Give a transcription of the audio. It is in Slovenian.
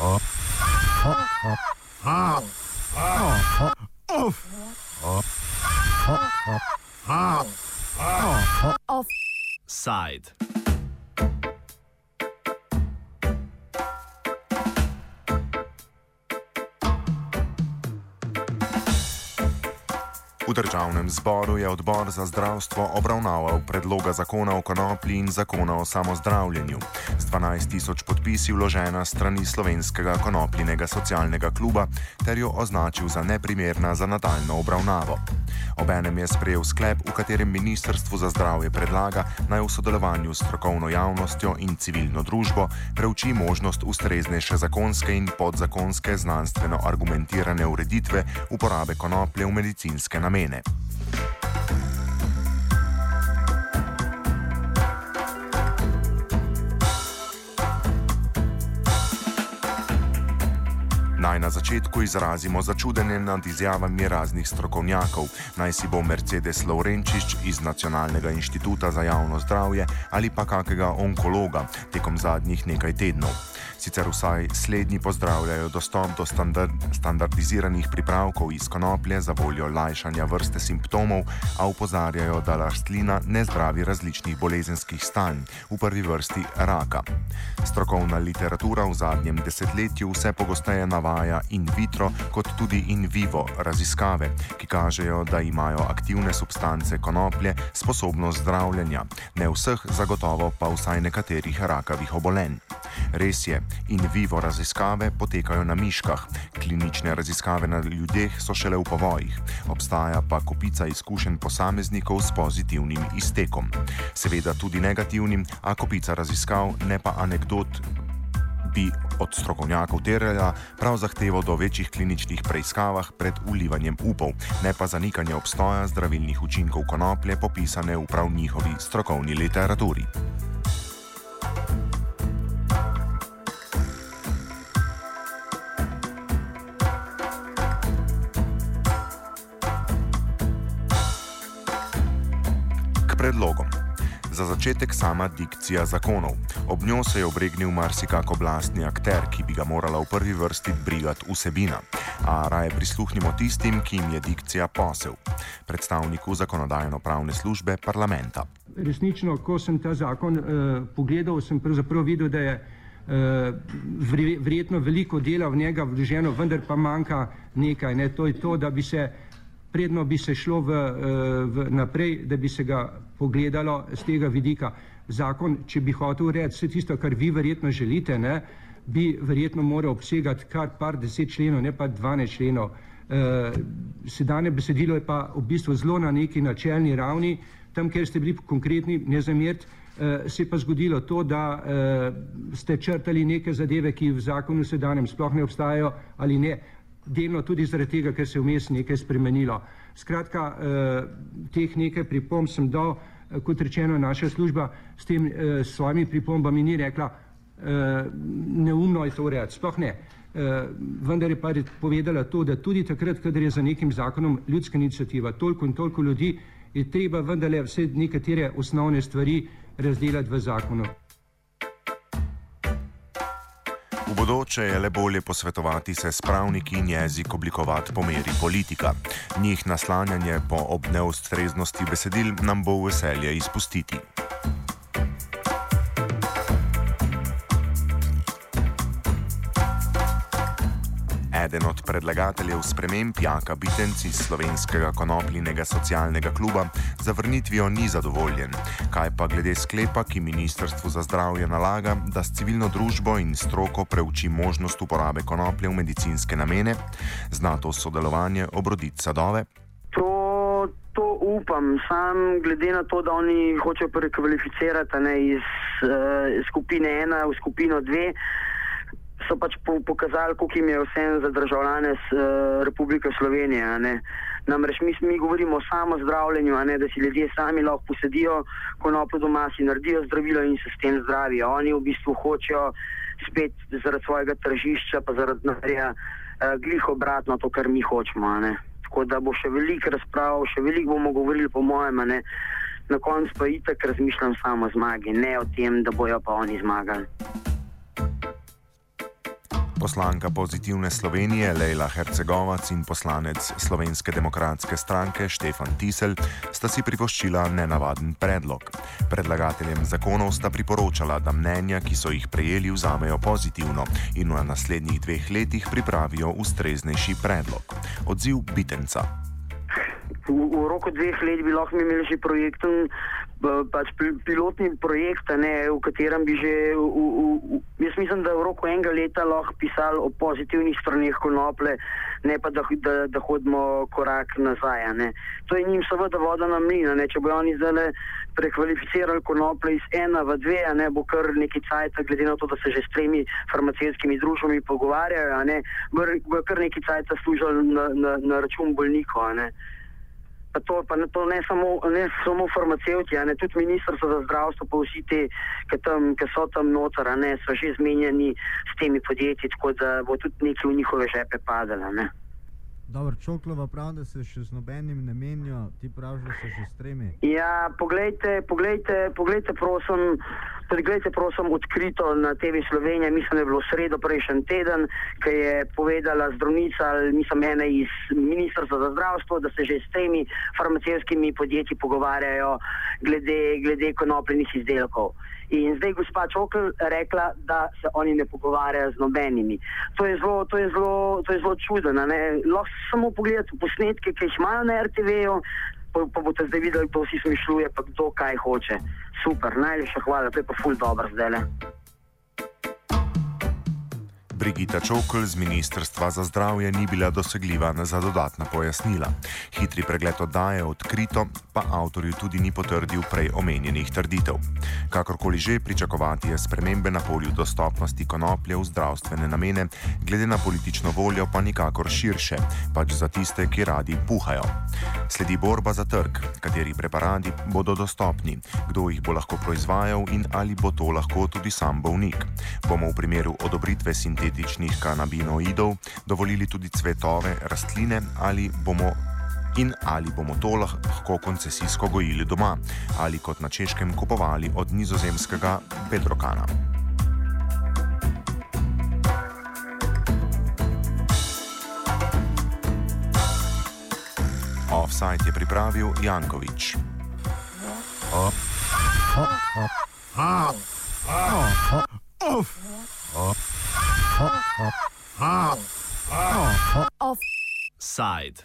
Offside. V državnem zboru je odbor za zdravstvo obravnaval predloga zakona o konoplji in zakona o samozdravljenju. Z 12 tisoč podpisi vložena strani slovenskega konopljinega socialnega kluba ter jo označil za neprimerna za nadaljno obravnavo. Obenem je sprejel sklep, v katerem Ministrstvo za zdravje predlaga naj v sodelovanju s strokovno javnostjo in civilno družbo preuči možnost ustreznejše zakonske in podzakonske znanstveno argumentirane ureditve uporabe konoplje v medicinske namene Naj na začetku izrazimo začudenje nad izjavami raznih strokovnjakov, naj si bo Mercedes Laurenčič iz Nacionalnega inštituta za javno zdravje ali pa kakega onkologa tekom zadnjih nekaj tednov. Sicer vsaj slednji pozdravljajo dostop do standard, standardiziranih pripravkov iz konoplje za voljo lajšanja vrste simptomov, a upozarjajo, da rastlina ne zdravi različnih bolezenskih stanj, v prvi vrsti raka. Strokovna literatura v zadnjem desetletju vse pogosteje navaja in vitro, kot tudi in vivo raziskave, ki kažejo, da imajo aktivne substance konoplje sposobnost zdravljenja, ne vseh, zagotovo pa vsaj nekaterih rakavih obolenj. Res je, in vivo raziskave potekajo na miškah, klinične raziskave na ljudeh so šele v povojih, obstaja pa kopica izkušenj posameznikov s pozitivnim iztekom. Seveda tudi negativnim, a kopica raziskav, ne pa anegdot. Bi od strokovnjakov terjala prav zahtevo do večjih kliničnih preiskavah pred ulivanjem upov, ne pa zanikanje obstoja zdravilnih učinkov konoplje, popisane v prav njihovi strokovni literaturi. Za začetek sama dikcija zakonov. Ob njo se je obregnil marsikak oblastni akter, ki bi ga morala v prvi vrsti brigati vsebina. A raje prisluhnimo tistim, ki jim je dikcija posel, predstavniku zakonodajno-pravne službe parlamenta. Resnično, ko sem ta zakon uh, pogledal, sem pravzaprav videl, da je uh, verjetno veliko dela v njega vloženo, vendar pa manjka nekaj. Ne? To je to, da bi se predno bi se šlo v, eh, v naprej, da bi se ga pogledalo z tega vidika. Zakon, če bi hotel urediti vse tisto, kar vi verjetno želite, ne, bi verjetno moral obsegati kar par deset členov, ne pa dvanajst členov. E, sedanje besedilo je pa v bistvu zelo na neki načelni ravni, tam, kjer ste bili konkretni, ne zameriti, e, se je pa zgodilo to, da e, ste črtali neke zadeve, ki v zakonu sedanjem sploh ne obstajajo ali ne delno tudi zaradi tega, ker se je vmes nekaj spremenilo. Skratka, eh, teh nekaj pripomb sem dal, eh, kot rečeno, naša služba s tem eh, svojimi pripombami ni rekla, neumno je to urejati, sploh ne. Vendar je pa povedala to, da tudi takrat, kadar je za nekim zakonom ljudska inicijativa, toliko in toliko ljudi, je treba vendarle vse nekatere osnovne stvari razdelati v zakonu. Bodoče je le bolje posvetovati se s pravniki in jezik oblikovati po meri politika. Njih naslanjanje po obneustreznosti besedil nam bo veselje izpustiti. Eden od predlagateljev sprememb Jaka Bitenc iz slovenskega konopljinega socialnega kluba za vrnitvijo ni zadovoljen. Kaj pa glede sklepa, ki Ministrstvu za zdravje nalaga, da s civilno družbo in stroko preuči možnost uporabe konoplje v medicinske namene, zna to sodelovanje obroditi sadove? To, to upam, sam glede na to, da oni hočejo prekvalificirati ne, iz uh, skupine ena v skupino dve so pač po, pokazali, koliko jim je vse za državljane z, uh, Republike Slovenije. Namreč mi, mi govorimo o samozdravljenju, da si ljudje sami lahko posedijo konopljo doma, si naredijo zdravilo in se s tem zdravijo. Oni v bistvu hočejo spet zaradi svojega tržišča, pa zaradi denarja, uh, glih obratno to, kar mi hočemo. Tako da bo še veliko razprav, še veliko bomo govorili, po mojem. Na koncu pa itek razmišljam samo o zmagi, ne o tem, da bojo pa oni zmagali. Poslanka pozitivne Slovenije Leila Hercegovac in poslanec Slovenske demokratske stranke Štefan Tisel sta si privoščila nenavaden predlog. Predlagateljem zakonov sta priporočala, da mnenja, ki so jih prejeli, vzamejo pozitivno in v naslednjih dveh letih pripravijo ustreznejši predlog. Odziv Bitenca. V, v roku dveh let bi lahko imeli že projekten pač pilotni projekt, ne, v katerem bi že, v, v, jaz mislim, da v roku enega leta lahko pisali o pozitivnih straneh konople, ne pa da, da, da hodimo korak nazaj. Ne. To je njim seveda voda na mlin, če bo oni zdaj prekvalificirali konople iz ena v dve, ne bo kar neki cajt, glede na to, da se že s tremi farmacijskimi družbami pogovarjajo, ne, bo kar neki cajt služil na, na, na račun bolnikov pa to, pa ne, to ne, samo, ne samo farmacevti, ne tudi ministrstvo za zdravstvo, pa vsi ti, ki, tam, ki so tam noter, ne, so že zmenjeni s temi podjetji, tako da bo tudi nekaj v njihove žepe padalo. Dobro, Čoklova pravi, da se še z nobenim ne menijo, ti praviš, da se že stremi. Ja, poglejte, poglejte, poglejte prosim, poglejte, prosim, odkrito na TV Slovenija, mislim, da je bilo sredo prejšnji teden, ki je povedala zdravnica, mislim, ena iz Ministrstva za zdravstvo, da se že s temi farmacijskimi podjetji pogovarjajo glede, glede konopljenih izdelkov. In zdaj gospa Čokl rekla, da se oni ne pogovarjajo z nobenimi. To je zelo, to je zelo, to je zelo čudno. Lahko samo pogledate posnetke, ki jih imajo na RTV-ju, pa, pa boste zdaj videli, kdo si smišljuje, pa kdo kaj hoče. Super, najlepša hvala, to je pa ful dobro zdaj. Le. Brigita Čokl z Ministrstva za zdravje ni bila dosegljiva za dodatna pojasnila. Hitri pregled oddaje odkrito, pa avtorju tudi ni potrdil prej omenjenih trditev. Kakorkoli že pričakovati je spremembe na polju dostopnosti konoplje v zdravstvene namene, glede na politično voljo pa nikakor širše, pač za tiste, ki radi puhajo. Sledi borba za trg, kateri preparati bodo dostopni, kdo jih bo lahko proizvajal in ali bo to lahko tudi sam bolnik. Bomo v primeru odobritve sintetičnih kanabinoidov dovolili tudi cvetove rastline ali bomo. In ali bomo to lahko koncesijsko gojili doma ali kot na češkem kupovali od nizozemskega Petrokana. Offside je pripravil Jankovič. Off. Off. Off. Off. Off. Off. Offside.